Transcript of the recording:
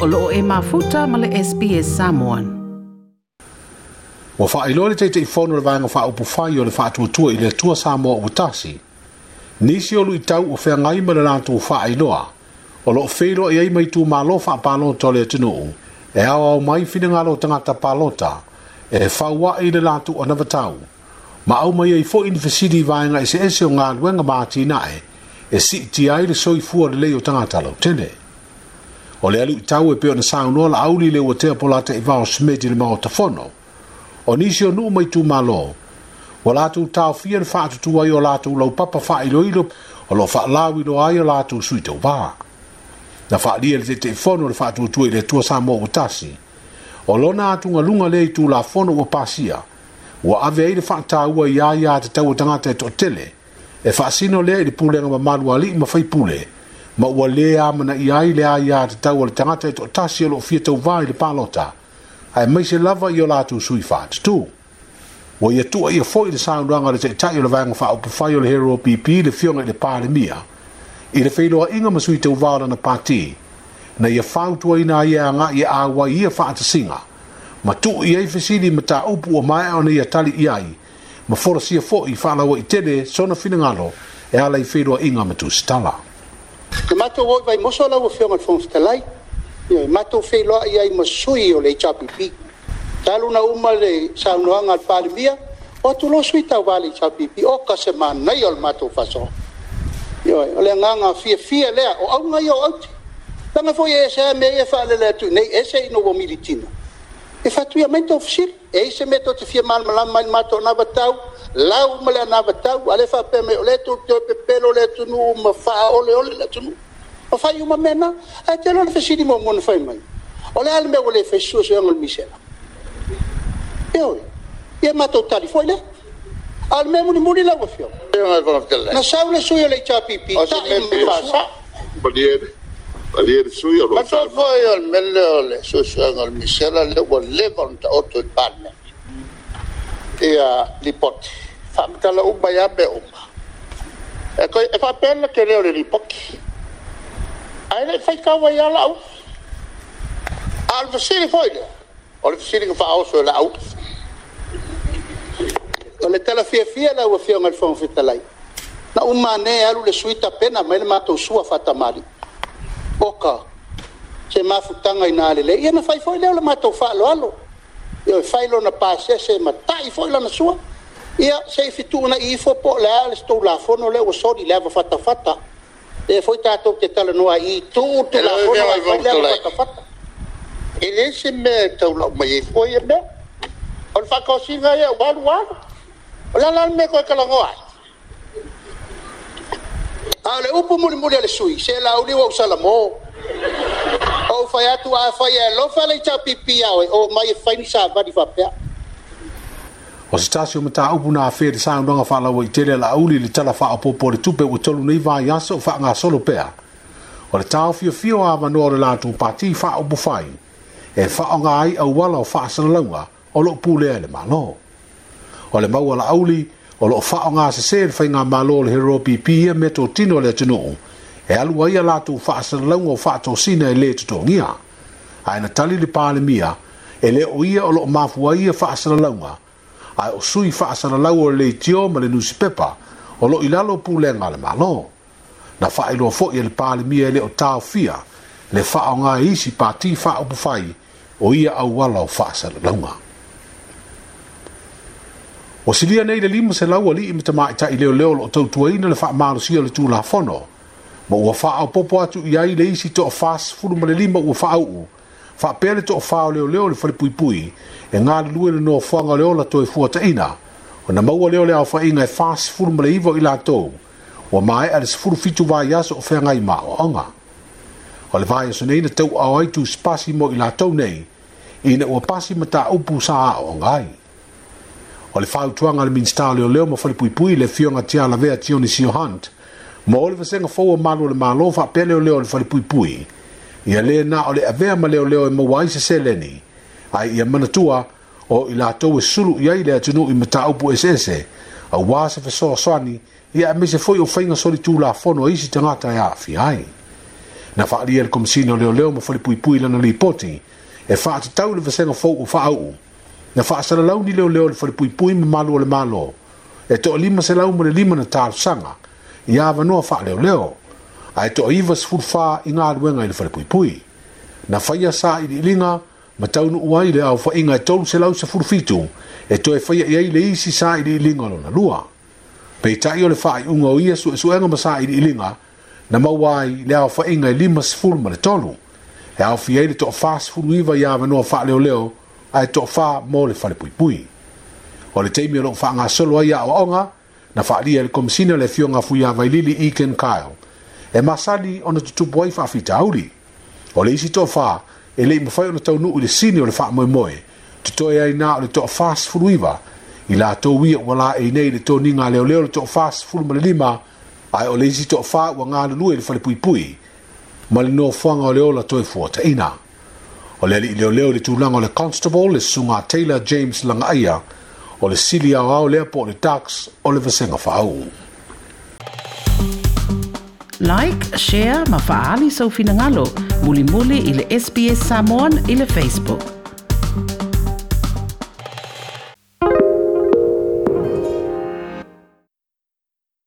olo e mafuta male SPA SPS Samoan. Ua wha ilo le teite i fono le vanga wha pu fai o le wha atua tua i le tua Samoa o tasi. Nisi o lui tau o fea i ma le lantu wha ailoa, o loo feilo e aima i tu ma lo wha palota le tinuu, e au au mai fina ngalo tangata palota, e fawa i le lantu o navatau. Ma au mai ei fo infesidi di vanga i se ese nga ngā luenga mātina e, e si ti aile soifua le leo tangata lo tenei o le alu itau e peo na saunoa la auli le ua tea polata i vao smedi le maota fono. O nisi o nuu mai tu malo. Wa latu tau fia na fatu tu ai o latu lau papa faa ilo ilo o lo faa lau ilo ai o latu sui tau vaa. Na faa lia le te fono le fatu tu ai le tua saa mo utasi. O lo na atu ngalunga le tu la fono ua pasia. Wa ave ai le faa taua i aia te tau tangata e totele. E faa sino lea i le pule ngama malu ali ma fai pule. E faa ma ua lē amanaʻi ai le a iā tatau o le tagata i e toʻatasi e loo fia tauvā i le palota ae mai se lava i o latou sui faatutū ua ia tuuaia foʻi le saunoaga o le taʻitaʻi o le vaega faaupufai o le hero pp le fioga i le palemia i le feiloaʻiga ma sui tauvā o lana pati na ia fautuaina ai e agaʻi e auai ia faatasiga ma tuu i ai fesili mataupu ua maeʻa ona ia tali i ai ma folasia foʻi faalaua i tele sona finagalo e alai feiloaʻiga ma tusitala Ka matou oi vai moso lau whionga fong stalai. Ia matou wheloa ia i masui o le chapipi. Talu na uma le saunoanga al parimia. O tu lo suita tau vale chapipi. O ka se manai o le faso. Ia o le nganga fia fia le O au ngai o auti. Tanga foi e se me e wha lele atu. Nei ese se ino wa militina. E fatuia mai tau fisiri. E ese me to te fia malamalam mai matou na batau. lau ma le anavatau a le faapea o le tutoe pepele o le atunuu ma faaoleole le atunuu ma fai uma mena ae te lo le fesili moamona fai mai o le ale mea ua lē faisuasoega o le misela e oe ia matou tali foi lea ale mea mulimuli lau afio na sau le sui o le itapipi taʻimafasa Alier suyo, lo sabe. Mas foi o melhor, o suyo, o misela, o leva, o outro, o parlamento. ia lipot fa mtala u baya be u e ko e fa pena ke le ore lipot ai le fa ka waya la u al fa sili foi le ol fa sili fa au so la u ol e tala fie fie la u fie ngal fon fitalai na u mane alu le suita pena mai le mato sua fa tamali oka se mafutanga ina le le ia na fa foi le ol mato fa lo alo, alo yo fai lo na pase se ma tai fo lo na sua ia se fitu na i fo po la al sto la fo no le o so di leva fatta fatta e foi ta to te tal no ai tu te la fo no ai fo le fatta fatta e le se me to lo ma i fo ye be on fa ko si va ye wa wa la la me ko ka lo go ai a le upu muli muli le sui se la uni wa sala mo fai atu a fai e lo fai lei tau pipi au o mai e fai nisa vani fai pia. O se tasi o mta upu na afe de sa unonga fai lawa i tele la uli li tala fai opopo le tupe u tolu nei vai yasa u fai ngā solo pia. O le tau fio fio a manua le lantu pati fai upu fai e fai o ngā ai au wala o fai asana launga o lo upu ele le malo. O le maua la uli o lo fai ngā se se le fai ngā malo le hero pipi e meto tino le tenu'u e alu ai ala tu fa asalau o fa to sina e le to ngia ai na tali le pale mia e le o ia o lo ma fu ai fa asalau nga ai o sui fa asalau o le tio ma le nusi pepa o lo ilalo pu le ngale malo na fa ilo fo i e le pale mia e le o ta fia le fa o nga i si pati fa o fai o ia au wala o fa asalau nga O silia nei le lima se lau ali i mita mai tai leo leo lo tautuaina le fa maalusia le tūlafono. Fono ma ua faaau popo atu i ai le isi toʻafasfulu ma le lima ua faaauu faapea le toʻafao e leoleo le falepuipui e galulue le noafoaga o le ola toe fuataʻina ona maua lea o le aofaʻiga e fasfulu ma le iva o i latou ua maeʻa le sfulufitu vaiaso o feagai maʻoaʻoga o le vaiaso nei na tauao ai tusipasi mo i latou nei ina ua pasi ma taupu sa aʻoaʻoga ai o le fautuaga a le minista o leoleo ma falepuipui le fioga tialavea tionisio hunt ma o le fasega faua malu o le malo faapealeoleo o le falipuipui ia lē na o le avea ma leoleo e maua ai se seleni ae ia manatua o i latou e sulu i ai le atunuu i mataupu eseese auā se fesoasoani ia e mese foi o faiga solitulafono isi tagata e aafia ai na faaalia i le komasina o leoleo ma falipuipui lana lipoti e faatatau i le fasega fou'u faaau'u na faasalalau ni leoleo le falipuipui ma malu o le malo e toʻalima se lau ma le lima na talosaga ia avanoa faaleoleo ae toʻaiva sfulufā i galuega i le pui na faia sa iliʻiliga ma taunuu ai le aofaʻiga e tolu selau sefulufitu e toe faia i ai le isi sa iliʻiliga o na lua pe peitaʻi o le faaiʻuga o ia su su ena ma sa linga na maua ai le aofaʻiga e lima sefulu ma le tolu e aofi ai va no fa iā leo faaleoleo to toʻafā mo le fa falepuipui o le teimi o loo faagasolo o aʻoaʻoga na faaalia i le komisina o le afioga fuia vailili eken kyle e masali ona tutupu ai faafitauli o le isi toʻafā e leʻi mafai ona taunuu i le sini o le faamoemoe totoe ai nā o le toʻafā sefulu iva i latou ia ua la e inei i le toniga a leoleo le toʻafā sefulu ma le lima ae o le isi toʻafā ua galulue i le falepuipui ma le nofoaga o le ola toe fuataʻina o le alii leoleo i le tulaga o le constable le susuga taylor james lagaaia o le sili aoao lea po o le tax o le vasega faau like share ma faaali soufinagalo mulimuli i le sps samon i le facebook